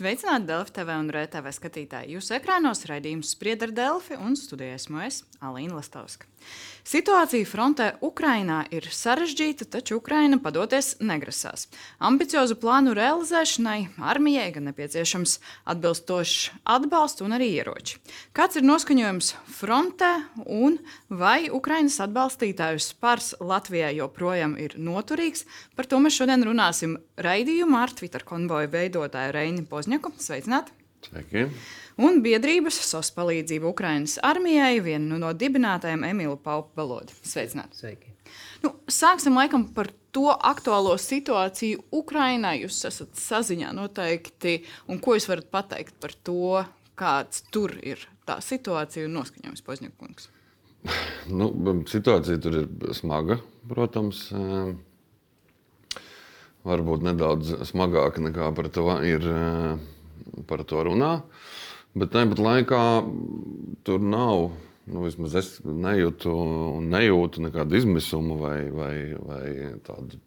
Sveicināti Delfi TV un RTV skatītāji. Jūsu ekrānos raidījums spriedz ar Delfi un studijā esmu es, Alīna Lastovska. Situācija frontē Ukrainā ir sarežģīta, taču Ukraina padoties negrasās. Ambiciozu plānu realizēšanai armijai gan nepieciešams atbilstošs atbalsts un arī ieroči. Kāds ir noskaņojums frontē un vai Ukrainas atbalstītāju spars Latvijai joprojām ir noturīgs? Par to mēs šodien runāsim raidījumā ar Twitter konvoju veidotāju Reini Pozņaku. Sveicināti! Sveiki! Un biedrības SOS palīdzību Ukraiņas armijai viena no dibinātājiem Emīlu Paupu Balodi. Sveicināti! Sveiki. Nu, sāksim laikam par to aktuālo situāciju Ukrainā. Jūs esat saziņā noteikti, un ko jūs varat pateikt par to, kāds tur ir tā situācija un noskaņojums Pozņakungs? Nu, situācija tur ir smaga, protams. Varbūt nedaudz smagāka nekā par to ir par to runā. Bet tāpat laikā tur nav. Nu, vismaz es nejūtu, nejūtu nekādu izmisumu vai, vai, vai tādu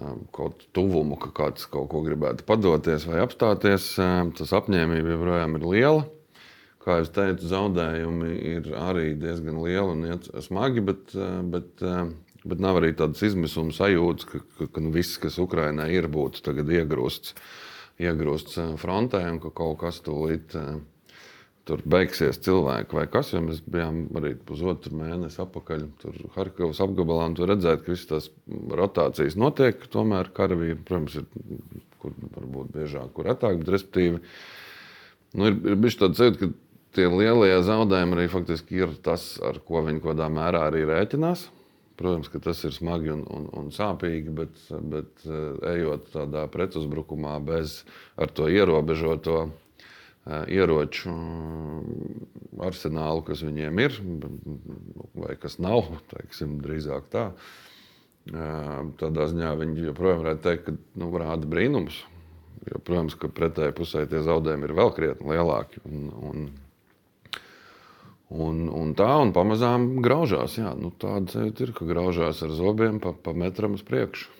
um, kaut tuvumu, ka kāds kaut ko gribētu padoties vai apstāties. Um, tas apņēmība joprojām ir liela. Kā jau teicu, zaudējumi ir arī diezgan lieli un smagi, bet, uh, bet, uh, bet nav arī tādas izmisuma sajūtas, ka, ka, ka nu, viss, kas Ukrainā ir, būtu iegrūsts iegrūsts eh, frontē un ka kaut kas tūlīt eh, tur beigsies cilvēki vai kas. Mēs bijām arī pusotru mēnesi atpakaļ Harkivas apgabalā un tur redzēt, ka visas tās rotācijas notiek. Tomēr karavīri, protams, ir kur varbūt biežāk, kur retāk, bet respektīvi nu, ir, ir bijis tāds sajūta, ka tie lielie zaudējumi arī faktiski ir tas, ar ko viņi kaut kādā mērā arī rēķinās. Protams, ka tas ir smagi un, un, un sāpīgi, bet, bet eh, ejot tādā pretuzbrukumā bez to ierobežoto eh, ieroču mm, arsenālu, kas viņiem ir, vai kas nav, teiksim, drīzāk tā. Eh, tādā ziņā viņi joprojām varētu teikt, ka nu, rāda brīnums. Jo, protams, ka pretējā pusē tie zaudējumi ir vēl krietni lielāki. Un, un, Un, un tā, un pamazām graužās. Jā, nu, tāda sajūta ir, ka graužās ar zobiem pa, pa metram uz priekšu.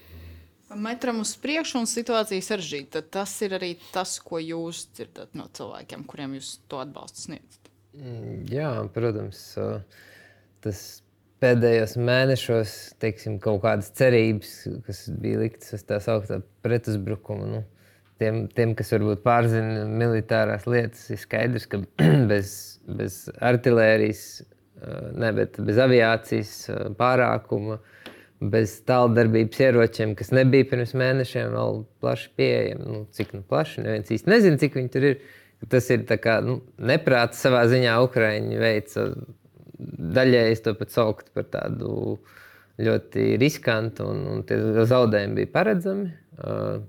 Pa metram uz priekšu un situācija sarežģīta. Tas ir arī tas, ko jūs dzirdat no cilvēkiem, kuriem jūs to atbalstu sniedzat. Mm, jā, protams, tas pēdējos mēnešos, teiksim, kaut kādas cerības, kas bija liktas uz tā sauktā pretuzbrukuma. Nu, tiem, tiem, kas varbūt pārzina militārās lietas, ir skaidrs, ka bez, bez artērijas, ne bez aviācijas pārākuma, bez tāldarbības ieročiem, kas nebija pirms mēnešiem vēl plaši pieejami. Nu, cik nu plaši, neviens īsti nezina, cik viņi tur ir. Tas ir kā, nu, neprāts savā ziņā Ukraiņu veica. Daļēji es to pat saukt par tādu ļoti riskantu, un, un tie zaudējumi bija paredzami.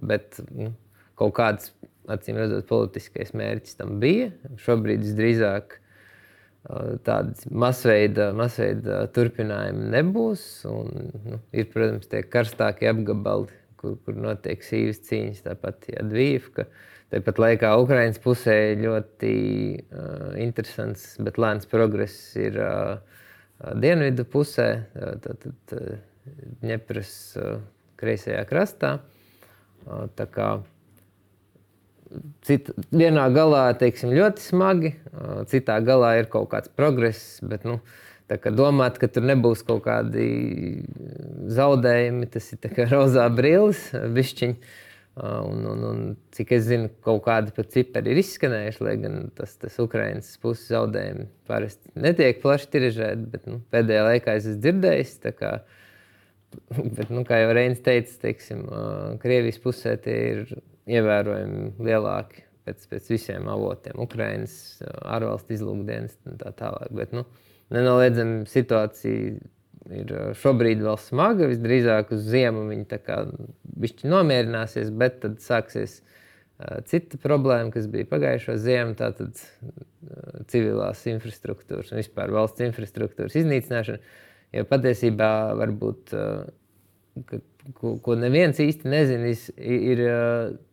Bet nu, kaut kāds, acīm redzot, politiskais mērķis tam bija. Šobrīd visdrīzāk tādas masveida, masveida turpinājumi nebūs. Un, nu, ir, protams, tie karstākie apgabali, kur, kur notiek sīvas cīņas, tāpat Jadvīvka. Tāpat laikā Ukraiņas pusē ļoti uh, interesants, bet lēns progress ir uh, dienvidu pusē, tātad uh, Ņepras uh, kreisajā krastā. Uh, tā kā Cita, vienā galā teiksim, ļoti smagi, citā galā ir kaut kāds progress. Bet, nu, domāt, ka tur nebūs kaut kādi zaudējumi, tas ir kā rozā brilles, bišķiņi. Un, un, un, cik es zinu, kaut kādi pat cipari ir izskanējuši, lai gan tas, tas Ukraiņas puses zaudējumi parasti netiek plaši tiražēti. Bet nu, pēdējā laikā es esmu dzirdējis, kā, bet, nu, kā jau Reinis teica, teiksim, Krievijas pusē tie ir ievērojami lielāki pēc, pēc visiem avotiem, Ukraiņas, ārvalstu izlūkdienas un tā tālāk. Bet, nu, nenoliedzami situācija ir šobrīd vēl smaga. Visdrīzāk uz ziemu viņi nomierināsies, bet tad sāksies uh, cita problēma, kas bija pagājušā ziemā. Tātad uh, civilās infrastruktūras un vispār valsts infrastruktūras iznīcināšana. Jo patiesībā varbūt uh, ko, ko neviens īsti nezina, ir, ir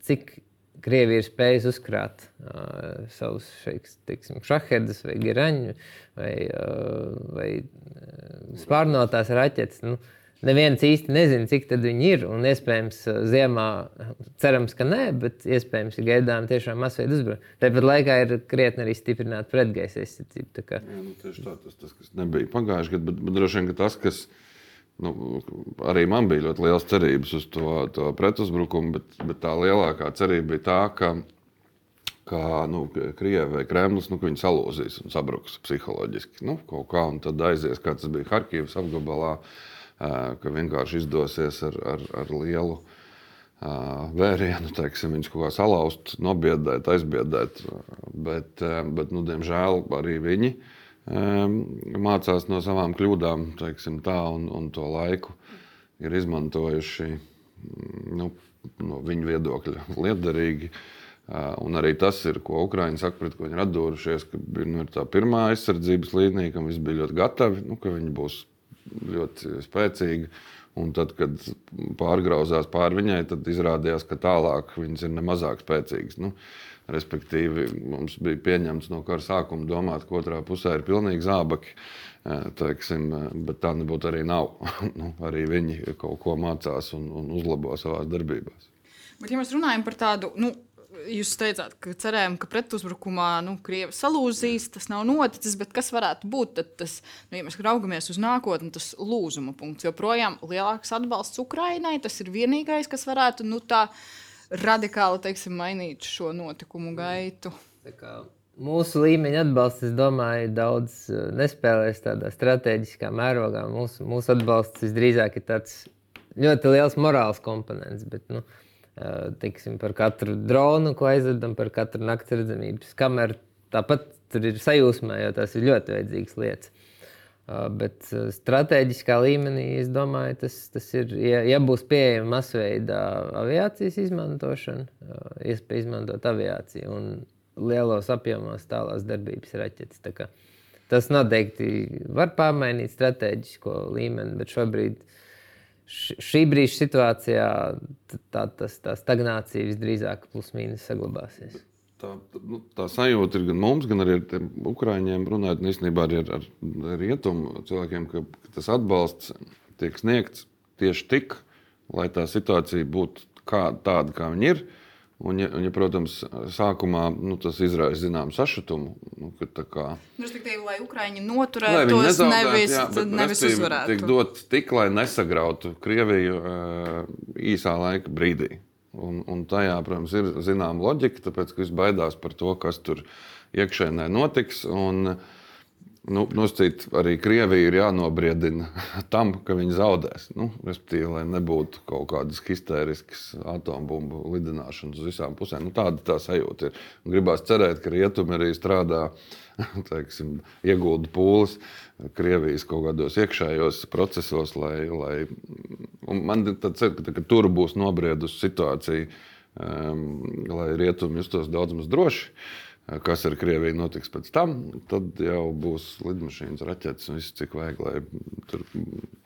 cik Krievija ir spējusi uzkrāt uh, savus šahedus vai geraņus vai, uh, vai spārnotās raķetes. Nu, neviens īsti nezina, cik tad viņi ir. Un iespējams, ziemā cerams, ka nē, bet iespējams, ir gaidām tiešām masveida uzbrukumi. Tāpat laikā ir krietni arī stiprināta pretgaisa aizsardzība. Kā... Jā, nu, tā, tas, tas, kas nebija pagājušajā gadā, bet, bet droši vien tas, kas. Nu, arī man bija ļoti liels cerības uz to, to pretuzbrukumu, bet, bet tā lielākā cerība bija tā, ka, ka nu, Krievija vai Kremlis nu, viņi salūzīs un sabruks psiholoģiski. Nu, kā, un tad aizies, kā tas bija Harkivas apgabalā. Ka vienkārši izdosies ar, ar, ar lielu vērienu, teiksim, viņus kaut kā salauzt, nobiedēt, aizbiedēt. Bet, bet nu, diemžēl arī viņi mācās no savām kļūdām, tā, un, un to laiku ir izmantojuši nu, no viņu viedokļa liederīgi. Un arī tas ir, ko Ukrāņi saka, pret ko viņi ir atdūrušies, ka nu, ir tā pirmā aizsardzības līnija, kam viss bija ļoti gatavi, nu, ka viņi būs ļoti spēcīga. Un tad, kad pārgrauzās pāri viņai, tad izrādījās, ka tālāk viņas ir nemazāk spēcīgas. Nu, respektīvi, mums bija pieņemts no kara sākuma domāt, ka otrā pusē ir pilnīgi zābaki. Teiksim, bet tā nebūtu arī nav. nu, arī viņi kaut ko mācās un, un uzlabo savā darbībā. Bet, ja mēs runājam par tādu nu, jūs teicāt, ka cerējām, ka pretuzbrukumā nu, Krievija salūzīs. Tas nav noticis, bet kas varētu būt tas, nu, ja mēs raugamies uz nākotni, tas lūzuma punkts? Joprojām lielāks atbalsts Ukrainai, tas ir vienīgais, kas varētu nu, tā radikāli teiksim, mainīt šo notikumu gaitu. Mūsu līmeņa atbalsts, es domāju, daudz eh, nespēlēs tādā strateģiskā mērogā. Mūsu, mūsu atbalsts visdrīzāk ir tāds ļoti liels morāls komponents. Bet, nu, uh, teiksim, par katru dronu, ko aizvedam, par katru naktas redzamības kameru. Tāpat tur ir sajūsmā, jo tās ir ļoti vajadzīgas lietas. Bet strateģiskā līmenī, es domāju, tas, tas ir, ja, ja būs pieejama masveida aviācijas izmantošana, iespēja izmantot aviāciju un lielos apjomos tālās darbības raķetes. Tā tas noteikti var pamainīt strateģisko līmeni, bet šobrīd šī brīža situācijā tā, tas, tā stagnācija visdrīzāk plus mīnus saglabāsies. Tā, nu, tā sajūta ir gan mums, gan arī ar Ukrāņiem, runājot īstenībā arī ar, ar rietumu cilvēkiem, ka, ka tas atbalsts tiek sniegts tieši tik, lai tā situācija būtu kā, tāda, kā viņa ir. Un, ja, un, ja, protams, sākumā nu, tas izraisa zināmu sašutumu. Nu, kā, nu, respektīvi, lai Ukrāņi noturētos, nevis, jā, bet, nevis uzvarētu. Tiek dot tik, lai nesagrautu Krieviju īsā laika brīdī. Un, un tajā, protams, ir zināma loģika, tāpēc, ka viss baidās par to, kas tur iekšēnē notiks. Un, uh, Nu, Nosacīt, arī Krievija ir jānobriedina tam, ka viņi zaudēs. Nu, respektīvi, lai nebūtu kaut kādas histēriskas atombumbu lidināšanas uz visām pusēm. Nu, tāda tā sajūta ir. Un gribās cerēt, ka rietumi arī strādā, teiksim, iegulda pūles Krievijas kaut kādos iekšējos procesos, lai, lai man tāds ir, ka, ka tur būs nobriedusi situācija, um, lai rietumi justos daudz maz droši. Uh, kas ar Krieviju notiks pēc tam, tad jau būs lidmašīnas, raķetes un viss, cik vajag, lai tur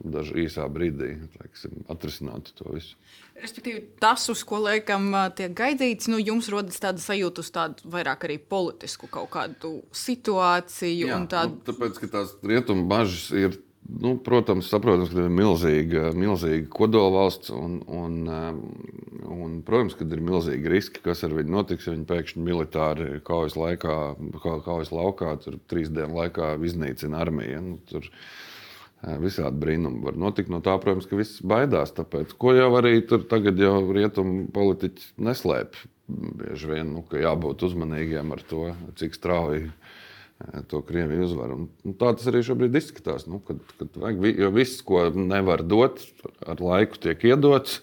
dažā īsā brīdī teiksim, atrisinātu to visu. Respektīvi, tas, uz ko liekam, tiek gaidīts, nu, jums rodas tāda sajūta uz tādu vairāk arī politisku kaut kādu situāciju. Jā, tādu... nu, tāpēc, ka tās rietumu bažas ir Nu, protams, saprotams, ka ir milzīga, milzīga kodolvalsts, un, un, um, un, protams, ka ir milzīgi riski, kas ar viņu notiks. Ja viņi pēkšņi militāri kaujas, laikā, kaujas laukā, tur trīs dienu laikā iznīcina armiju. Nu, tur uh, visādi brīnumi var notikt. No tā, protams, ka viss baidās. Tāpēc, ko jau arī tur tagad jau rietumu politiķi neslēpj. Bieži vien nu, jābūt uzmanīgiem ar to, cik strauji to Krieviju uzvaru. Un, un tā tas arī šobrīd izskatās. Nu, kad, kad vajag, jo viss, ko nevar dot, ar laiku tiek iedots.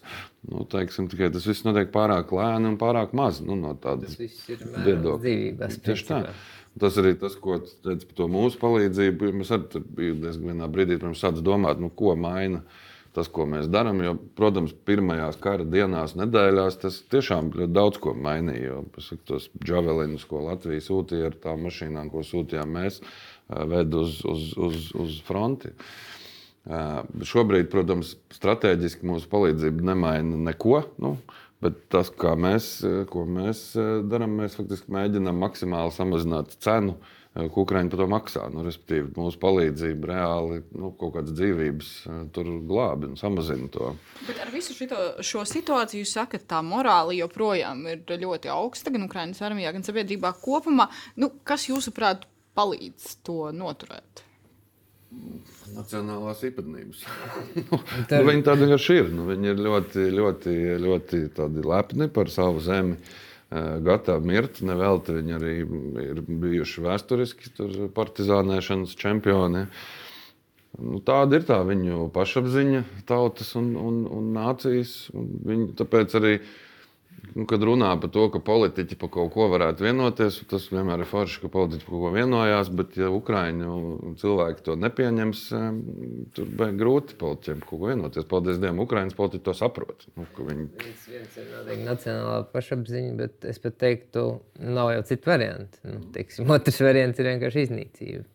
Nu, teiksim, tikai tas viss notiek pārāk lēni un pārāk maz. Nu, no tādas viedokļa. Tieši tā. Tas arī tas, ko teicu par to mūsu palīdzību. Mēs arī diezgan vienā brīdī sākām domāt, nu, ko maina. Uh, tas, ko mēs darām. Jo, protams, pirmajās kara dienās, nedēļās tas tiešām daudz ko mainīja. Jo, pasaka, tos javelinus, ko Latvija sūtīja ar tām mašīnām, ko sūtījām mēs, ved uz, uz, uz, uz fronti. Šobrīd, protams, strateģiski mūsu palīdzība nemaina neko. Nu, Bet tas, mēs, ko mēs darām, mēs faktiski mēģinām maksimāli samazināt cenu, ko Ukraiņi par to maksā. Nu, respektīvi, mūsu palīdzība reāli nu, kaut kādas dzīvības tur glābi un samazina to. Bet ar visu šito, šo situāciju jūs sakat, tā morāli joprojām ir ļoti augsta gan Ukraiņas armijā, gan sabiedrībā kopumā. Nu, kas jūsuprāt palīdz to noturēt? Nacionālās īpatnības. nu, nu, viņi tādi vienkārši ir. Nu, viņi ir ļoti, ļoti, ļoti lepni par savu zemi. Gatavi mirt, nevelti viņi arī ir bijuši vēsturiski partizānēšanas čempioni. Nu, tāda ir tā viņu pašapziņa, tautas un, un, un nācijas. Un viņi, tāpēc arī uh, nu, kad runā par to, ka politiķi par kaut ko varētu vienoties, tas vienmēr ir forši, ka politiķi par kaut ko vienojās. Bet, ja Ukrāņu cilvēki to nepieņems, tur būs grūti politiķiem kaut ko vienoties. Paldies Dievam, Ukrāņas politiķi to saprot. Nu, viņi... viens, viens ir noteikti nacionālā pašapziņa, bet es pat teiktu, nav jau citu variantu. Nu, teiksim, otrs variants ir vienkārši iznīcība.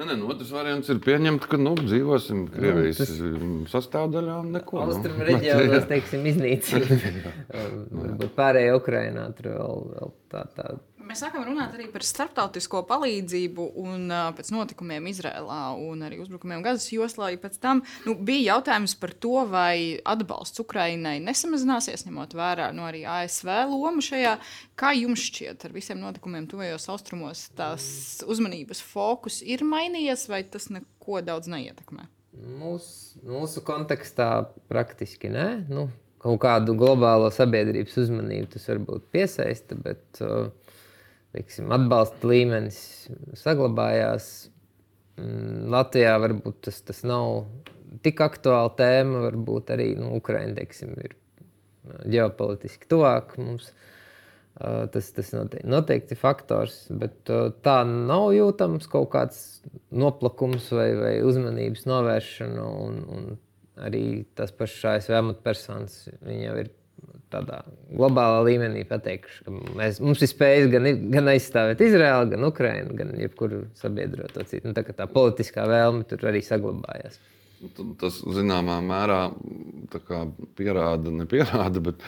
Nē, nē, nu, otrs variants ir pieņemt, ka nu, dzīvosim Krievijas nu, tas... sastāvdaļā. Neko, Austrum nu. reģionos, teiksim, iznīcina. Varbūt pārējā Ukrainā tur vēl, vēl tā, tā Mēs sākam runāt arī par starptautisko palīdzību un uh, pēc notikumiem Izrēlā un arī uzbrukumiem Gazas joslā. Pēc tam nu, bija jautājums par to, vai atbalsts Ukrainai nesamazināsies, ņemot vērā nu, arī ASV lomu šajā. Kā jums šķiet, ar visiem notikumiem tuvajos austrumos, tās uzmanības fokus ir mainījies, vai tas neko daudz neietekmē? Mūs, mūsu kontekstā praktiski nē. Nu, kaut kādu globālo sabiedrības uzmanību tas varbūt piesaista, bet uh, teiksim, atbalsta līmenis saglabājās. Mm, Latvijā varbūt tas, tas nav tik aktuāla tēma. Varbūt arī nu, Ukraiņa teiksim, ir ģeopolitiski tuvāk mums. Tas, tas noteikti, ir faktors, bet tā nav jūtams kaut kāds noplakums vai, vai uzmanības novēršana. Un, un arī tas pašs ASV amatpersonas jau ir tādā globālā līmenī pateikšu, ka mēs, mums ir spējas gan, gan aizstāvēt Izraēlu, gan Ukraiņu, gan jebkuru sabiedroto citu. Nu, tā, tā politiskā vēlme tur arī saglabājās. Tas zināmā mērā pierāda, nepierāda, bet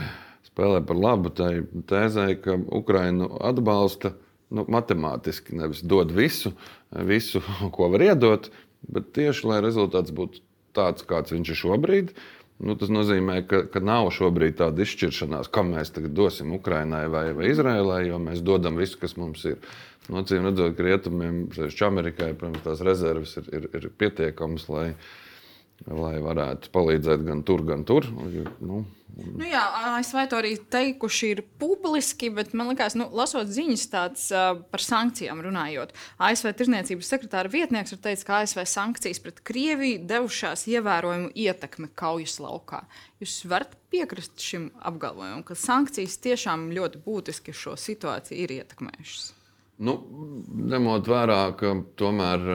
spēlē par labu tai tēzē, ka Ukraiņu atbalsta nu, matemātiski. Nevis dod visu, visu, ko var iedot, bet tieši lai rezultāts būtu tāds, kāds viņš ir šobrīd. Nu, tas nozīmē, ka, ka nav šobrīd tāda izšķiršanās, kam mēs tagad dosim Ukraiņai vai, vai Izraēlai, jo mēs dodam visu, kas mums ir. Nocīm redzot, ka rietumiem, sevišķi Amerikai, protams, tās rezerves ir, ir, ir pietiekamas, lai, lai varētu palīdzēt gan tur, gan tur. Nu, Nu jā, ASV to arī teikuši ir publiski, bet man liekas, nu, lasot ziņas tāds, uh, par sankcijām runājot, ASV Tirzniecības sekretāra vietnieks ir teicis, ka ASV sankcijas pret Krieviju devušās ievērojumu ietekmi kaujas laukā. Jūs varat piekrist šim apgalvojumam, ka sankcijas tiešām ļoti būtiski šo situāciju ir ietekmējušas. Nu, ņemot vērā, ka tomēr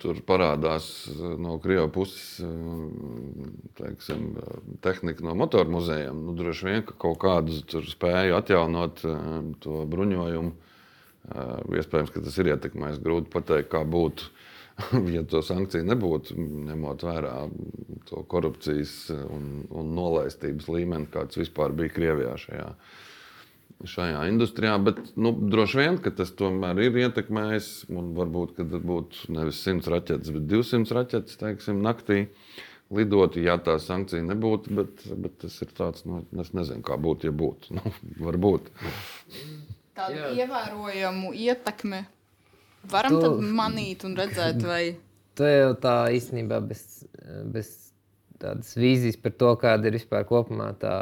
Tur parādās eh, no Krievijas puses eh, teiksim, tehnika no motoru muzejiem. Nu, droši vien ka kaut kādu spēju atjaunot eh, to bruņojumu. Iespējams, ka tas ir ietekmējis. Grūti pateikt, kā būtu, ja to sankciju nebūtu, ņemot vērā to korupcijas un, un nolaistības līmeni, kāds vispār bija Krievijā šajā šajā industrijā, bet nu, droši vien tas tomēr ir ietekmējis. Varbūt, ka būtu nevis 100 raķetes, bet 200 raķetes teiksim, naktī lidotu, ja tā sankcija nebūtu. Bet, bet tas ir tāds, nu, es nezinu, kā būtu, ja būtu. Nu, varbūt. Tādu Jā. ievērojamu ietekmi varam tu, manīt un redzēt, vai. Tā jau tā īstenībā bez, bez tādas vīzijas par to, kāda ir vispār kopumā tā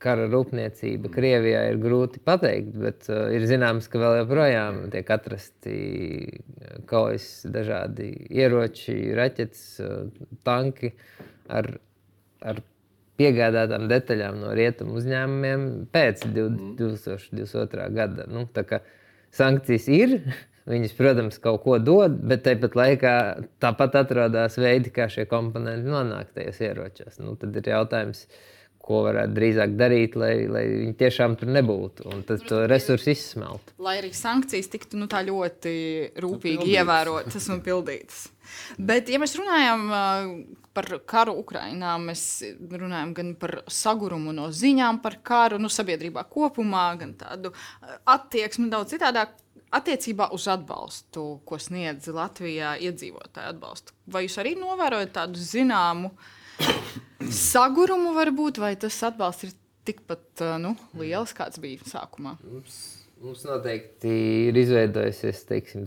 kara rūpniecība Krievijā ir grūti pateikt, bet uh, ir zināms, ka vēl joprojām tiek atrasti uh, kaujas dažādi ieroči, raķetes, uh, tanki ar, ar piegādātām detaļām no rietumu uzņēmumiem pēc 2022. gada. Nu, sankcijas ir. Viņas, protams, kaut ko dod, bet tāpat laikā tāpat atrodas veidi, kā šie komponenti nonāk tajos ieročos. Nu, tad ir jautājums, uh, ko varētu drīzāk darīt, lai, lai viņi tiešām tur nebūtu un tad to resursu izsmelt. Lai arī sankcijas tiktu nu, tā ļoti rūpīgi nu, ievērotas un pildītas. Bet, ja mēs runājam par karu Ukrajinā, mēs runājam gan par sagurumu no ziņām par karu, nu, sabiedrībā kopumā, gan tādu attieksmi daudz citādāk. Attiecībā uz atbalstu, ko sniedz Latvijā iedzīvotāju atbalstu, vai jūs arī novērojat tādu zināmu sagurumu varbūt, vai tas atbalsts ir tikpat nu, liels, kāds bija sākumā? Mums, mums noteikti ir izveidojusies teiksim,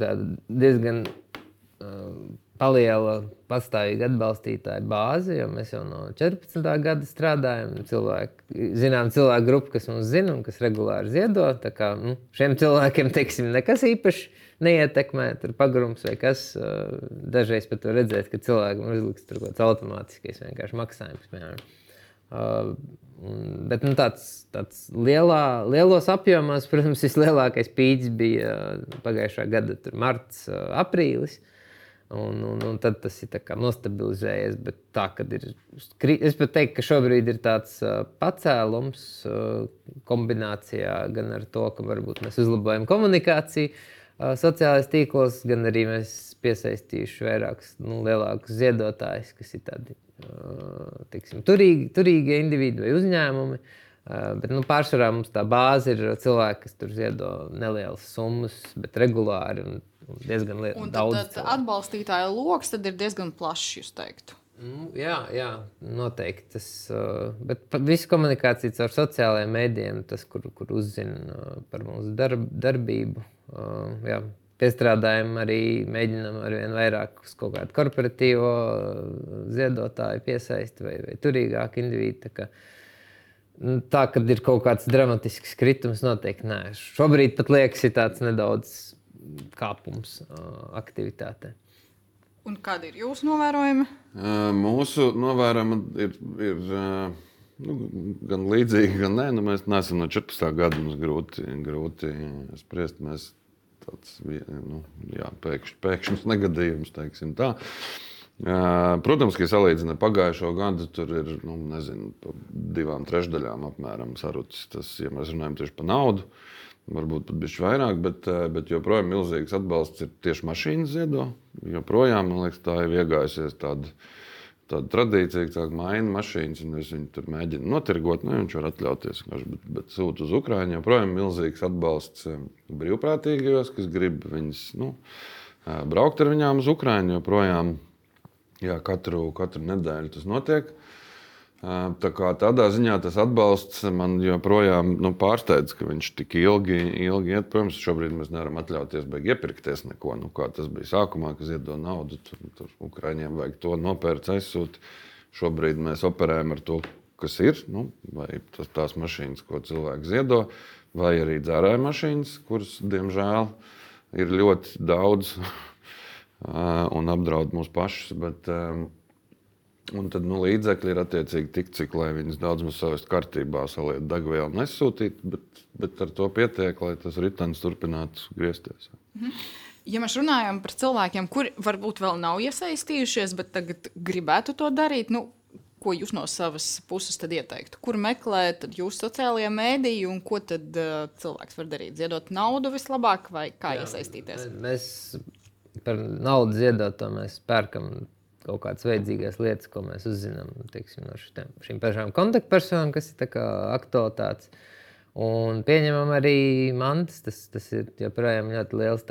diezgan uh, liela pastāvīga atbalstītāja bāze, jo mēs jau no 14. gada strādājam. Cilvēki, zinām, cilvēku grupu, kas mums zina un kas regulāri ziedo. Kā, nu, šiem cilvēkiem teiksim, nekas īpašs neietekmē, tur pagrums vai kas. Dažreiz pat redzēt, ka cilvēkam ir uzlikts kaut kāds automātiskais maksājums. Piemēram. Uh, bet nu, tāds, tāds lielā, lielos apjomos, protams, vislielākais pīķis bija pagājušā gada marts, aprīlis. Un, un, un tad tas ir nostabilizējies. Bet tā, ir, es pat teiktu, ka šobrīd ir tāds pacēlums kombinācijā gan ar to, ka varbūt mēs uzlabojam komunikāciju, sociālajos tīklos, gan arī mēs piesaistījuši vairākus nu, lielākus ziedotājus, kas ir tādi tiksim, turīgi, turīgi individi vai uzņēmumi. Bet nu, pārsvarā mums tā bāze ir cilvēki, kas tur ziedo nelielas summas, bet regulāri un, un diezgan liela. Un tad, tad atbalstītāja lokus ir diezgan plašs, jūs teiktu. Nu, jā, jā, noteikti. Tas, bet visu komunikāciju caur sociālajiem mēdījiem, tas, kur, kur uzzina par mūsu darb, darbību, jā, piestrādājam, arī mēģinām ar vien vairāk uz kaut kādu korporatīvo uh, ziedotāju piesaisti vai, vai turīgāku individu. Tā, ka, nu, tā kad ir kaut kāds dramatisks kritums, noteikti nē. Šobrīd pat liekas, ir tāds nedaudz kāpums uh, aktivitātē. Un kādi ir jūsu novērojumi? Mūsu novērojumi ir, ir nu, gan līdzīgi, gan nē. Nu, mēs neesam no 14. gada. Mums grūti, grūti spriest. Mēs tāds nu, jā, pēkšņs, pēkšņs negadījums, teiksim tā. Protams, ka salīdzinot pagājušo gadu, tur ir nu, nezinu, divām trešdaļām apmēram sarucis. Tas, ja mēs runājam tieši par naudu, varbūt pat bišķi vairāk, bet, bet joprojām milzīgs atbalsts ir tieši mašīnas ziedo. Joprojām, man liekas, tā ir iegājusies tāda tāda tradīcija, ka maina mašīnas, un es viņu tur mēģinu notirgot. Nu, viņš var atļauties, bet, bet sūta uz Ukrajinu. Joprojām milzīgs atbalsts eh, brīvprātīgajos, kas grib viņus nu, eh, braukt ar viņām uz Ukrajinu. Joprojām jā, katru, katru nedēļu tas notiek. Tā kā tādā ziņā tas atbalsts man joprojām nu, pārsteidz, ka viņš tik ilgi, ilgi iet. Protams, šobrīd mēs nevaram atļauties beig iepirkties neko. Nu, kā tas bija sākumā, kad iedod naudu, tur, tur Ukraiņiem vajag to nopērkt, aizsūtīt. Šobrīd mēs operējam ar to, kas ir. Nu, vai tas, tās mašīnas, ko cilvēks ziedo, vai arī dzērāja mašīnas, kuras, diemžēl, ir ļoti daudz un apdraud mūs pašus. Bet, um, Un tad nu, līdzekļi ir attiecīgi tik, cik lai viņas daudz maz savest kārtībā, saliet degvielu nesūtīt, bet, bet ar to pietiek, lai tas ritenis turpinātu griezties. Mhm. Ja mēs runājam par cilvēkiem, kuri varbūt vēl nav iesaistījušies, bet tagad gribētu to darīt, nu, ko jūs no savas puses ieteiktu? Kur meklēt jūsu sociālajie mēdīji un ko tad uh, cilvēks var darīt? Ziedot naudu vislabāk vai kā Jā, iesaistīties? Mēs par naudu ziedot, to mēs pērkam kaut kādas vajadzīgās lietas, ko mēs uzzinām teiksim, no šitiem, šīm pašām kontaktpersonām, kas ir aktualitātes. Un pieņemam arī mantas, tas, tas ir joprojām ļoti liels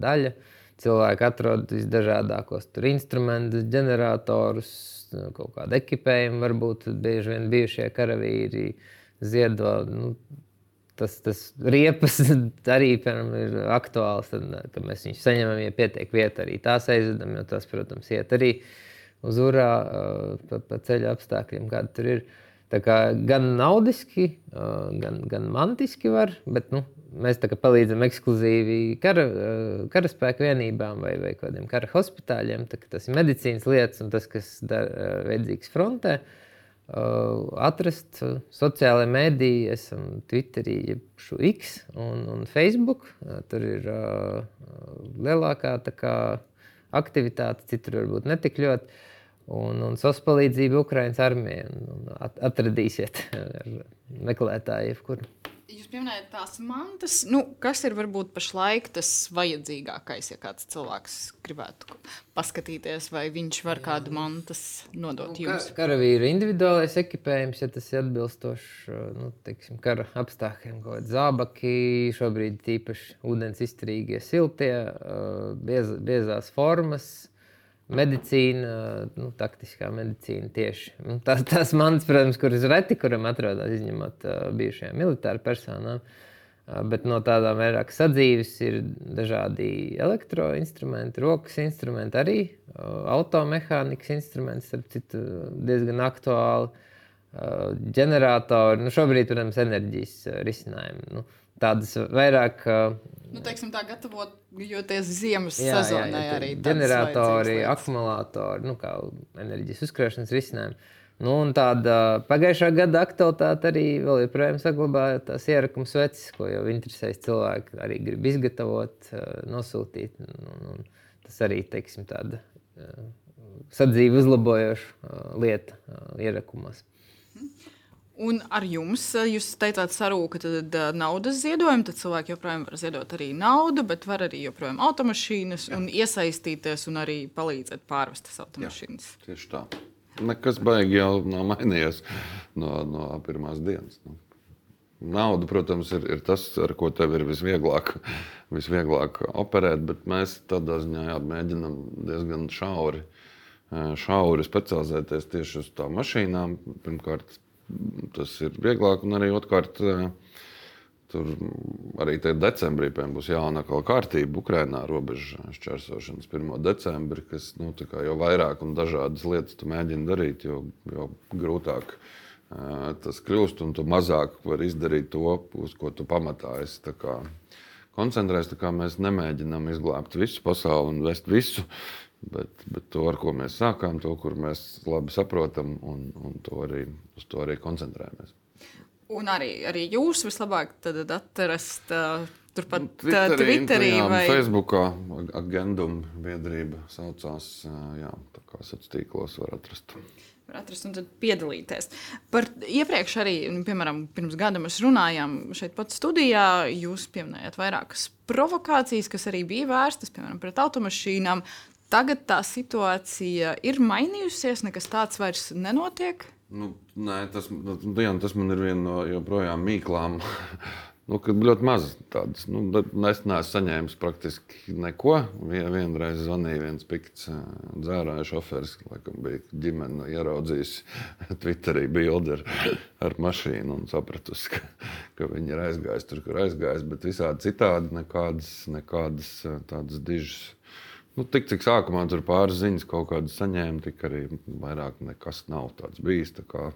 daļa. Cilvēki atrod visdažādākos instrumentus, ģeneratorus, kaut kādu ekipējumu, varbūt bieži vien bijušie karavīri ziedo. Nu, tas, tas riepas arī piemēram, ir aktuāls. Tad, mēs viņus saņemam, ja pietiek vieta, arī tās aizvedam. Jo tas, protams, iet arī uz urā pa, pa ceļa apstākļiem, kādi tur ir. Tā kā gan naudiski, gan, gan mantiski var, bet nu, mēs palīdzam ekskluzīvi kara, karaspēka vienībām vai, vai kādiem kara hospitāļiem. Tas ir medicīnas lietas un tas, kas ir vajadzīgs frontē. Uh, atrast uh, sociālajā mēdī, esam Twitterī, jeb X un, un Facebook. Uh, tur ir uh, lielākā kā, aktivitāte, citur varbūt netik ļoti. un, un SOS palīdzību Ukraiņas armijai. Atradīsiet meklētāju jebkur. Jūs pieminējat tās mantas, nu, kas ir varbūt pašlaik tas vajadzīgākais, ja kāds cilvēks gribētu paskatīties, vai viņš var kādu mantas nodot nu, jums? Ka, karavīra individuālais ekipējums, ja tas ir atbilstošs nu, teiksim, kara apstākļiem, kādi zābaki, šobrīd tīpaši ūdens izturīgie siltie, biez, biezās formas medicīna, nu, taktiskā medicīna tieši. Nu, tās, tās manas, protams, kuras reti, kuram atrodas izņemot uh, bijušajām militāru personām. Uh, bet no tādām vairāk sadzīves ir dažādi elektroinstrumenti, rokas instrumenti, arī uh, automehānikas instrumenti, starp citu, diezgan aktuāli. Uh, ģeneratori, nu, šobrīd, protams, enerģijas risinājumi. Nu, tādas vairāk. Nu, teiksim, tā gatavoties ziemas jā, sezonai jā, jā, arī. Generatori, akumulātori, nu, kā enerģijas uzkrāšanas risinājumi. Nu, tāda pagājušā gada aktualitāte arī vēl joprojām saglabāja tās ierakums vecis, ko jau interesējas cilvēki. Arī grib izgatavot, nosūtīt. Un, un tas arī, teiksim, tāda sadzīve uzlabojoša lieta ierakumos. Un ar jums, eh, jūs teicāt, sarūka tad, uh, naudas ziedojumu, tad cilvēki joprojām var ziedot arī naudu, bet var arī joprojām automašīnas Jā. un iesaistīties un arī palīdzēt pārvest tās automašīnas. Jā, tieši tā. Nekas baigi jau nav mainījies no, no pirmās dienas. Nu. Nauda, protams, ir, ir tas, ar ko tev ir visvieglāk, visvieglāk operēt, bet mēs tādā ziņā jā, mēģinām diezgan šauri, eh, šauri specializēties tieši uz tām mašīnām. Pirmkārt, tas ir vieglāk. Un arī otrkārt, eh, tur arī decembrī būs jauna kārtība Ukrajinā, robežu šķērsošanas 1. decembrī, kas nu, jau vairāk un dažādas lietas tu mēģini darīt, jo, jo grūtāk uh, tas kļūst, un tu mazāk vari izdarīt to, uz ko tu pamatā esi koncentrējies. Mēs nemēģinām izglābt visu pasauli un vest visu. Bet, bet to, ar ko mēs sākām, to, kur mēs labi saprotam, un, un to arī, uz to arī koncentrējamies. Un arī, arī jūs vislabāk atrast uh, turpat nu, Twitterī, Twitterī vai Facebookā. Agendum biedrība saucās, jā, tā kā sociālos tīklos var atrast. Var atrast un piedalīties. Par iepriekš arī, nu, piemēram, pirms gada mēs runājām šeit pat studijā, jūs pieminējāt vairākas provokācijas, kas arī bija vērstas, piemēram, pret automašīnām. Tagad tā situācija ir mainījusies, nekas tāds vairs nenotiek. Nu, nē, tas, nu, Diana, tas man ir viena no joprojām mīklām. nu, ļoti maz tādas. Nu, es neesmu saņēmis praktiski neko. Vien, vienreiz zvanīja viens pikts dzērāja šoferis, laikam bija ģimene ieraudzījis Twitterī bildi ar, ar mašīnu un sapratusi, ka, ka viņi ir aizgājuši tur, kur aizgājuši. Bet visādi citādi nekādas, nekādas tādas dižas Nu, tik cik sākumā tur pāris ziņas kaut kādas saņēma, tik arī vairāk nekas nav tāds bijis. Tā kā,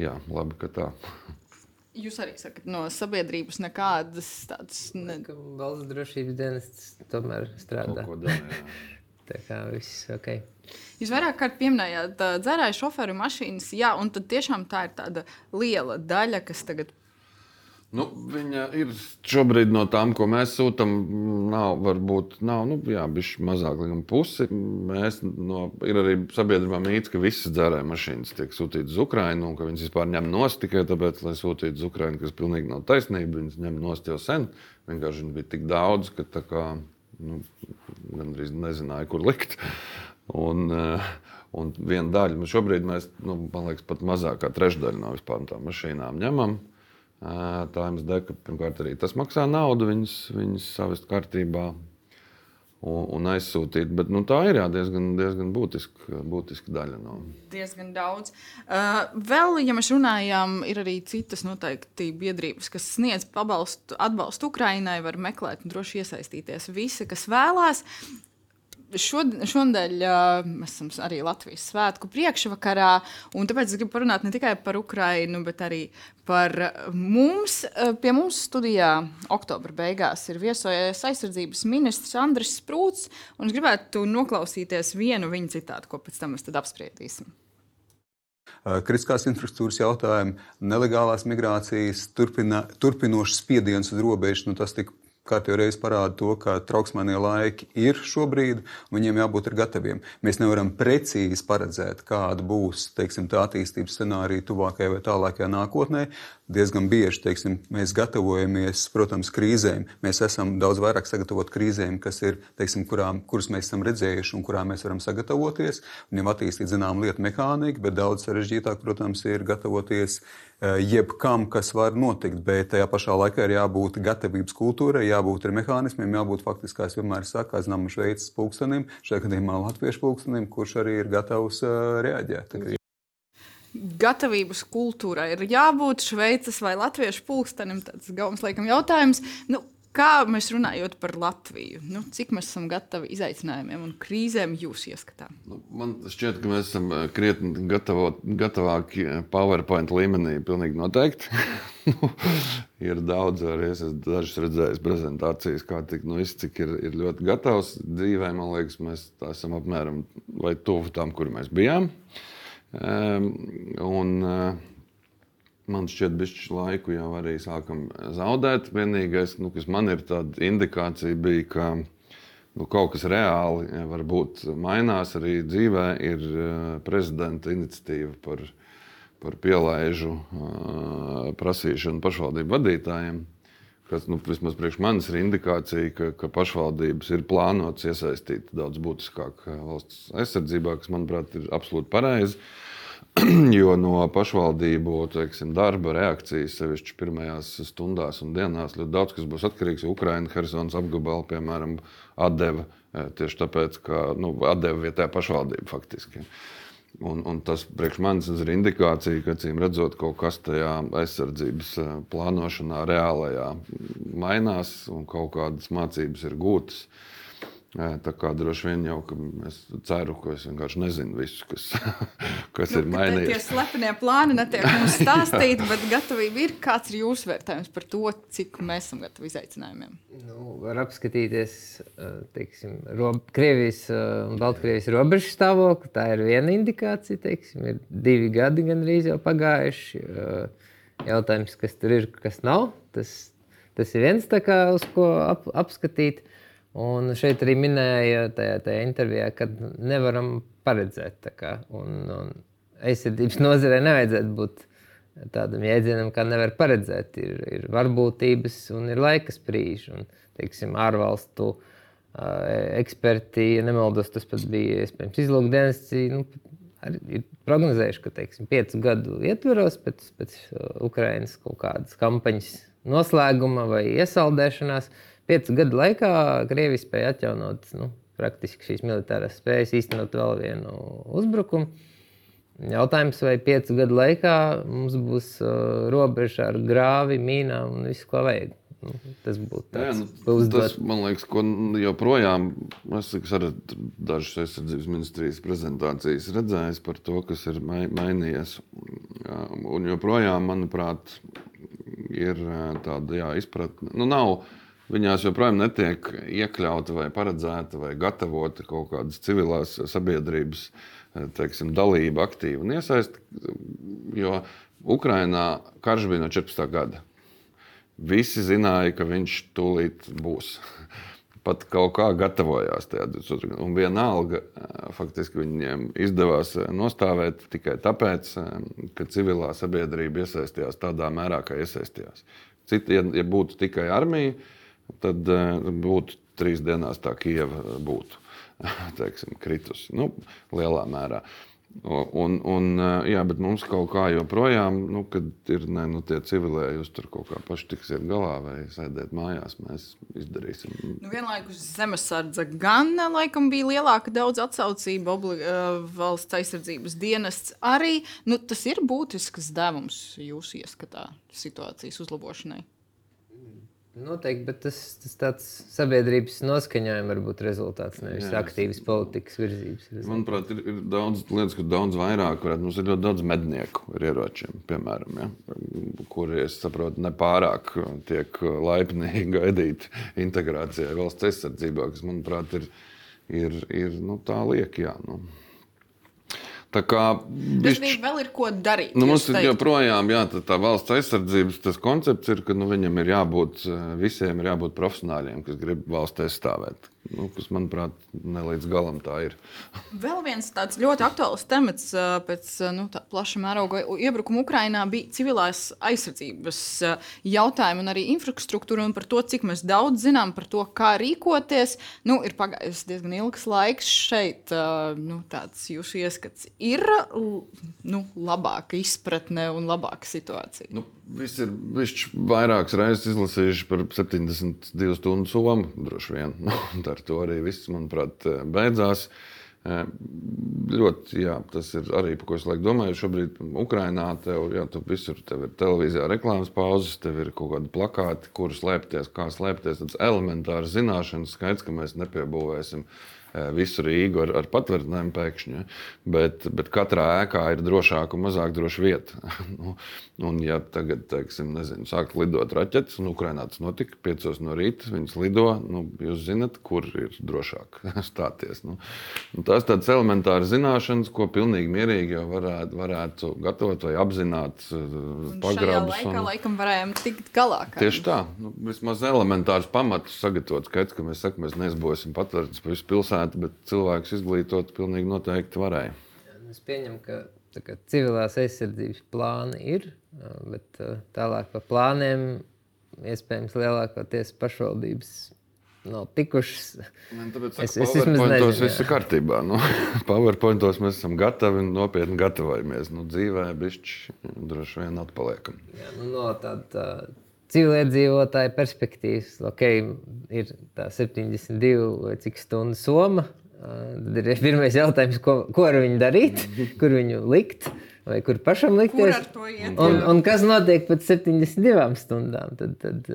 jā, labi, ka tā. Jūs arī sakat, no sabiedrības nekādas tādas. Ne... Valsts drošības dienests tomēr strādā. Dara, tā kā viss ok. Jūs vairāk kārt pieminējāt dzērāju šoferu mašīnas, jā, un tad tiešām tā ir tāda liela daļa, kas tagad Nu, viņa ir šobrīd no tām, ko mēs sūtām. Nav, varbūt, nav, nu, jā, mazāk, laikam, pusi. Mēs no, ir arī sabiedrībā mīts, ka visas dzērāja mašīnas tiek sūtītas uz Ukrajinu, un ka viņas vispār ņem nost tikai tāpēc, lai sūtītu uz Ukrajinu, kas pilnīgi nav taisnība. Viņas ņem nost jau sen. Vienkārši viņa bija tik daudz, ka tā kā, nu, gandrīz nezināja, kur likt. Un, uh, un viena daļa, nu, šobrīd mēs, nu, man liekas, pat mazāk kā trešdaļa no vispār tām mašīnām ņemam. Tā MSD, ka pirmkārt arī tas maksā naudu, viņas, viņas savest kārtībā un, un aizsūtīt. Bet nu, tā ir jā, diezgan, diezgan būtiska, būtiska daļa. No. Diezgan daudz. Uh, vēl, ja mēs runājam, ir arī citas noteikti biedrības, kas sniedz pabalstu, atbalstu Ukraiņai, var meklēt un droši iesaistīties visi, kas vēlās. Šonadēļ uh, mēs esam arī Latvijas svētku priekšvakarā, un tāpēc es gribu parunāt ne tikai par Ukrajinu, bet arī par mums. Pie mums studijā oktobra beigās ir viesojies aizsardzības ministrs Andris Sprūts, un es gribētu noklausīties vienu viņa citātu, ko pēc tam mēs apspriedīsim. Kritiskās infrastruktūras jautājumi, nelegālās migrācijas, turpina, turpinošs spiediens uz robežu, nu tas tika kārtībā reizi parāda to, ka trauksmēnie laiki ir šobrīd, un viņiem jābūt gataviem. Mēs nevaram precīzi paredzēt, kāda būs teiksim, tā attīstības scenārija tuvākajā vai tālākajā nākotnē. Diezgan bieži teiksim, mēs gatavojamies, protams, krīzēm. Mēs esam daudz vairāk sagatavoti krīzēm, kas ir, teiksim, kurām, kuras mēs esam redzējuši un kurām mēs varam sagatavoties. Jau attīstīt zinām lietu mehāniku, bet daudz sarežģītāk, protams, ir gatavoties Eh, jebkam, kas var notikt, bet tajā pašā laikā ir jābūt gatavības kultūrai, jābūt ar mehānismiem, jābūt faktiski, kā es vienmēr saku, aizņemam šveicis pulkstenim, šajā gadījumā latviešu pulkstenim, kurš arī ir gatavs uh, reaģēt. Gatavības kultūrai ir jābūt šveicis vai latviešu pulkstenim. Tas ir gaumas laikam jautājums. Nu, Kā mēs runājam par Latviju? Nu, cik mēs esam gatavi izaicinājumiem un krīzēm jūs ieskatām? Nu, man šķiet, ka mēs esam eh, krietni gatavo, gatavāki eh, PowerPoint līmenī. Pilnīgi noteikti. Nu, ir daudz, arī es esmu dažas redzējis prezentācijas, kā tik, nu, viss, ir, ir ļoti gatavs dzīvē. Man liekas, mēs esam apmēram vai tuvu tam, kur mēs bijām. Um, un, uh, man šķiet, ka laiku jau arī sākam zaudēt. Vienīgais, nu, kas man ir tāda indikācija, bija, ka nu, kaut kas reāli varbūt mainās arī dzīvē, ir eh, prezidenta iniciatīva par, par pielaižu uh, prasīšanu pašvaldību vadītājiem. Kas, nu, vismaz priekš manis ir indikācija, ka, ka pašvaldības ir plānotas iesaistīt daudz būtiskāk valsts aizsardzībā, kas, manuprāt, ir absolūti pareizi. Uh, jo no pašvaldību teiksim, darba reakcijas, sevišķi pirmajās stundās un dienās, ļoti daudz kas būs atkarīgs. Ukraiņa, Helsinas apgabala, piemēram, atdeva eh, tieši tāpēc, ka nu, atdeva vietējā pašvaldība faktiski. Un, un tas priekš manis ir indikācija, ka, acīm redzot, kaut kas tajā aizsardzības eh, plānošanā reālajā mainās un kaut kādas mācības ir gūtas. Uh, Tā kā droši vien jau es ceru, ka es vienkārši nezinu visu, kas, kas nu, ir mainījies. Tie slepenie plāni netiek mums stāstīti, bet gatavība ir. Kāds ir jūsu vērtējums par to, cik mēs esam gatavi izaicinājumiem? Nu, var apskatīties teiksim, rob, Krievijas un Baltkrievijas robežu stāvokli. Tā ir viena indikācija. Teiksim, ir divi gadi gandrīz jau pagājuši. Jautājums, kas tur ir, kas nav. Tas, tas ir viens, kā, uz ko ap, apskatīt. Un šeit arī minēja tajā, tajā intervijā, ka nevaram paredzēt. Un, un aizsardzības nozarē nevajadzētu būt tādam jēdzienam, kā nevar paredzēt. Ir, ir varbūtības un ir laika sprīži. Un, teiksim, ārvalstu uh, eksperti, ja nemaldos, tas pats bija iespējams izlūkdienas. Nu, ir prognozējuši, ka teiksim, piecu gadu ietvaros pēc, pēc Ukraiņas kaut kādas kampaņas noslēguma vai iesaldēšanās, uh, piecu gadu laikā Krievija spēja atjaunot nu, praktiski šīs militārās spējas, īstenot vēl vienu uzbrukumu. Jautājums, vai piecu gadu laikā mums būs uh, robeža ar grāvi, mīnām un visu, ko vajag. Nu, tas būtu tāds Jā, nu, tas, man liekas, ko joprojām es arī dažas aizsardzības ministrijas prezentācijas redzējis par to, kas ir mainījies. Un joprojām, manuprāt, ir tāda jā, izpratne. Nu, nav, viņās joprojām netiek iekļauta vai paredzēta vai gatavota kaut kādas civilās sabiedrības teiksim, dalība, aktīva un iesaista. Jo Ukrainā karš bija no 14. gada. Visi zināja, ka viņš tūlīt būs. Pat kaut kā gatavojās tajā 22. Un vienalga, faktiski viņiem izdevās nostāvēt tikai tāpēc, ka civilā sabiedrība iesaistījās tādā mērā, kā iesaistījās. Citi, ja, ja būtu tikai armija, tad eh, būtu trīs dienās tā Kieva būtu teiksim, kritusi nu, lielā mērā. Un, un, eh, jā, bet mums kaut kā joprojām, nu, kad ir ne, nu, tie civilē, jūs tur kaut kā paši tiksiet galā vai sēdēt mājās, mēs izdarīsim. Nu, vienlaikus zemesardze gan laikam bija lielāka daudz atsaucība, obli, valsts aizsardzības dienests arī. Nu, tas ir būtisks devums jūsu ieskatā situācijas uzlabošanai. Noteikti, bet tas, tas tāds sabiedrības noskaņojuma var būt rezultāts, nevis Jā, aktīvas politikas virzības. Rezultāts. Manuprāt, ir, ir daudz lietas, kur daudz vairāk varētu. Mums ir ļoti daudz mednieku ar ieročiem, piemēram, ja, kuri, es saprotu, nepārāk tiek laipni gaidīti integrācijā valsts aizsardzībā, kas, manuprāt, ir, ir, ir nu, tā lieka. Nu. Tā kā Respektīvi, vēl ir ko darīt. Nu, mums ir joprojām jā, tā, tā valsts aizsardzības tas koncepts, ir, ka nu, viņam ir jābūt eh, visiem ir jābūt profesionāļiem, kas grib valsts aizstāvēt. Nu, kas, manuprāt, ne līdz galam tā ir. Vēl viens tāds ļoti aktuāls temats pēc nu, tā plaša mēroga iebrukuma Ukrajinā bija civilās aizsardzības jautājumi un arī infrastruktūra un par to, cik mēs daudz zinām par to, kā rīkoties. Nu, ir pagājis diezgan ilgs laiks šeit. Nu, tāds jūsu ieskats ir nu, labāka izpratne un labāka situācija. Nu, Visi ir bijuši vairākas reizes izlasījuši par 72 stundu somu. Droši vien nu, un ar to arī viss, manuprāt, beidzās. Eh, Ļoti, jā, tas ir arī par ko es laiku domāju. Šobrīd Ukrainā tev, jā, tu visur tev ir televīzijā reklāmas pauzes, tev ir kaut kādi plakāti, kur slēpties, kā slēpties. Tas elementārs zināšanas skaidrs, ka mēs nepiebūvēsim eh, visu Rīgu ar, ar patvērtnēm pēkšņi. Ja? Bet, bet katrā ēkā ir drošāka un mazāk droša vieta. nu, un, ja tagad, teiksim, nezinu, sākt lidot raķetes, un Ukrainā tas notika 5 no rīta, viņas lido, nu, jūs zinat, kur ir drošāk stāties. Nu, tās tādas elementāras zināšanas, ko pilnīgi mierīgi jau varētu, varētu gatavot vai apzināt, eh, pagrabus. laikā un- laikam varējām tikt galā. kā Tieši tā, nu, vismaz elementārs pamatus sagatavot. Skaidrs, ka mēs sakām, mēs neizbosim patvērts pa visu pilsētu, bet cilvēks izglītot pilnīgi noteikti varēja. Es pieņemu, ka tā kā, civilās aizsardzības plāni ir, bet tālāk par plāniem iespējams lielākoties pašvaldības nav tikušas. Es- PowerPointos nezinu, viss ir kārtībā. Nu, PowerPointos mēs esam gatavi un nopietni gatavojamies. Nu, dzīvē bišķi droši vien atpaliekam. Jā, nu, no tāda civiliedzīvotāja perspektīvas, ok, ir tā 72 vai cik stundu soma. Tad ir pirmais jautājums, ko, ko ar viņu darīt, kur viņu likt, vai kur pašam Kur likties. iet? Un, un kas notiek pēc 72 stundām? Tad, tad,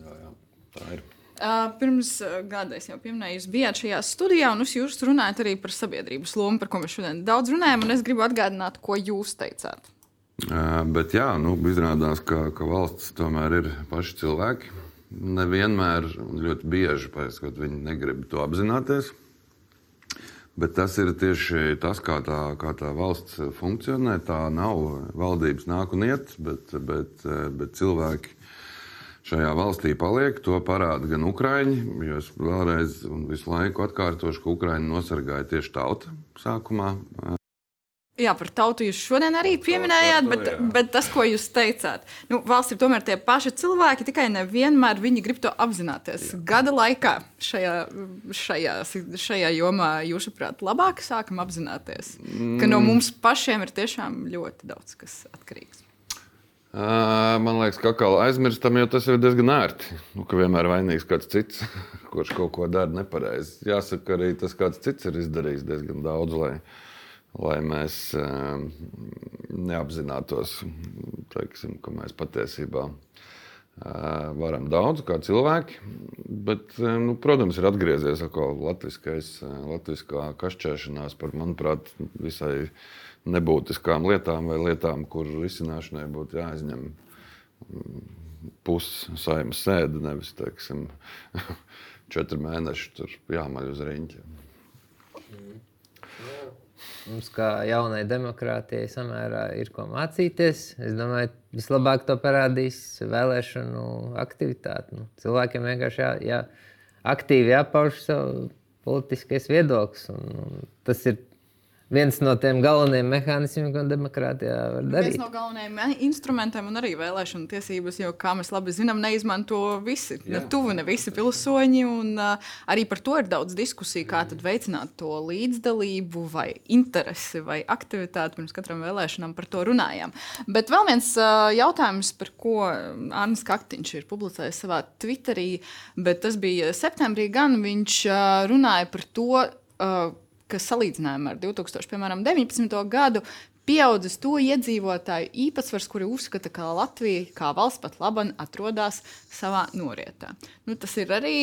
ā, Tā ir. Uh, pirms gada es jau pieminēju, jūs bijāt šajā studijā, un jūs- runājat arī par sabiedrības lomu, par ko mēs šodien daudz runājam. un Es gribu atgādināt, ko jūs teicāt. Bet jā, nu, izrādās, ka, ka valsts tomēr ir paši cilvēki. Nevienmēr, ļoti bieži paieskot, viņi negrib to apzināties. Bet tas ir tieši tas, kā tā, kā tā valsts funkcionē. Tā nav valdības nāk un iet, bet, bet, bet cilvēki šajā valstī paliek. To parāda gan Ukrāņi, jo es vēlreiz un visu laiku atkārtošu, ka Ukrāņi nosargāja tieši tauta sākumā. Jā, par tautu jūs šodien arī pieminējāt, bet, bet tas, ko jūs teicāt, nu, valsts ir tomēr tie paši cilvēki, tikai nevienmēr viņi grib to apzināties. Jā. Gada laikā šajā, šajā, šajā jomā, jūsuprāt, labāk sākam apzināties, mm. ka no mums pašiem ir tiešām ļoti daudz kas atkarīgs. Man liekas, ka atkal aizmirstam, jo tas ir diezgan ērti. Nu, ka vienmēr vainīgs kāds cits, kurš kaut ko dara nepareizi. Jāsaka, arī tas kāds cits ir izdarījis diezgan daudz, lai, lai mēs ā, neapzinātos, teiksim, ka mēs patiesībā ā, varam daudz kā cilvēki. Bet, ā, nu, protams, ir atgriezies latviskā kašķēšanās par, manuprāt, visai nebūtiskām lietām vai lietām, kur risināšanai būtu jāizņem pussaimas sēde, nevis teiksim, četri mēneši tur jāmaļ uz riņķa. Mums, kā jaunai demokrātijai, samērā ir ko mācīties. Es domāju, vislabāk to parādīs vēlēšanu aktivitāte. Nu, cilvēkiem vienkārši jā, jā, aktīvi jāpauž savu politiskais viedoklis. Un, un tas ir viens no tiem galvenajiem mehānismiem, ko demokrātijā var Viens darīt. no galvenajiem instrumentiem un arī vēlēšanu tiesības, jo, kā mēs labi zinām, neizmanto visi, ne tuvu, ne visi pilsoņi. Un, uh, arī par to ir daudz diskusiju, kā tad veicināt to līdzdalību, vai interesi, vai aktivitāti. Pirms katram vēlēšanām par to runājām. Bet vēl viens uh, jautājums, par ko Arnēs Kaktiņš ir publicējis savā Twitterī, bet tas bija septembrī, gan viņš uh, runāja par to. Uh, ka salīdzinājumā ar 2019. gadu pieaudzis to iedzīvotāju īpatsvars, kuri uzskata, ka Latvija kā valsts pat labi atrodas savā norietā. Nu, tas ir arī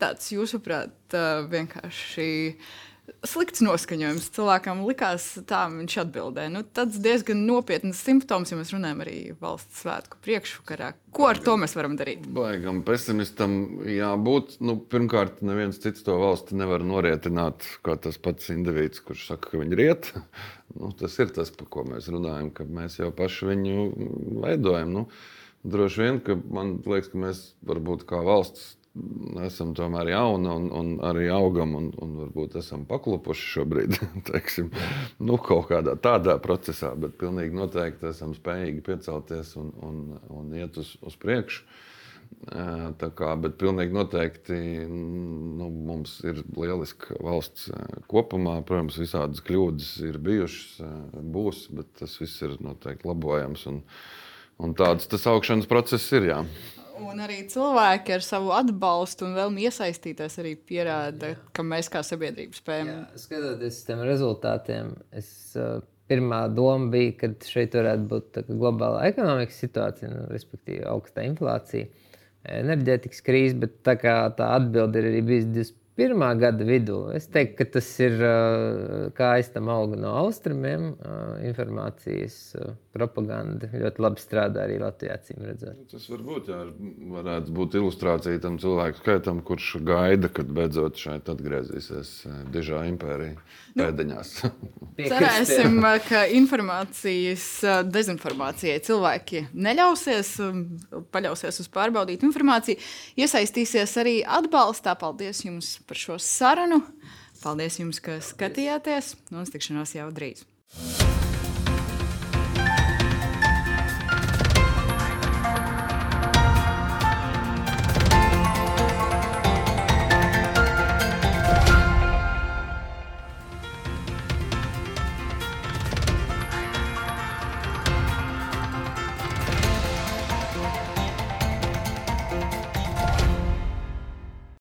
tāds, jūsuprāt, vienkārši slikts noskaņojums. Cilvēkam likās, tā viņš atbildēja. Nu, tas diezgan nopietns simptoms, ja mēs runājam arī valsts svētku priekšvakarā. Ko ar to mēs varam darīt? Baigam pesimistam jābūt. Nu, pirmkārt, neviens cits to valsti nevar norietināt, kā tas pats indivīds, kurš saka, ka viņi riet. Nu, tas ir tas, par ko mēs runājam, ka mēs jau paši viņu veidojam. Nu, droši vien, ka man liekas, ka mēs varbūt kā valsts esam tomēr jauni un, un arī augam, un, un varbūt esam paklupuši šobrīd, teiksim, nu, kaut kādā tādā procesā, bet pilnīgi noteikti esam spējīgi piecelties un, un, un iet uz, uz priekšu. Tā kā, bet pilnīgi noteikti nu, mums ir lieliska valsts kopumā. Protams, visādas kļūdas ir bijušas, būs, bet tas viss ir noteikti labojams. Un, un tāds tas augšanas process ir. Jā. Un arī cilvēki ar savu atbalstu un vēlmi iesaistīties arī pierāda, Jā. ka mēs kā sabiedrība spējam. Jā, skatoties uz tiem rezultātiem, es, uh, pirmā doma bija, ka šeit varētu būt globāla ekonomikas situācija, nu, respektīvi augsta inflācija, enerģētikas krīze, bet tā, tā atbilde ir arī bijusi Pirmā gada vidū es teiktu, ka tas ir kā aiztam auga no austrumiem. Informācijas propaganda ļoti labi strādā arī Latvijā. Tas varbūt jā, varētu būt ilustrācija tam cilvēku skaitam, kurš gaida, kad beidzot šeit atgriezīsies dižā impērija nu, pēdiņās. Cerēsim, ka informācijas dezinformācijai cilvēki neļausies, paļausies uz pārbaudītu informāciju, iesaistīsies arī atbalstā. Paldies jums! Par šo sarunu. Paldies jums, ka skatījāties. Un uz tikšanos jau drīz.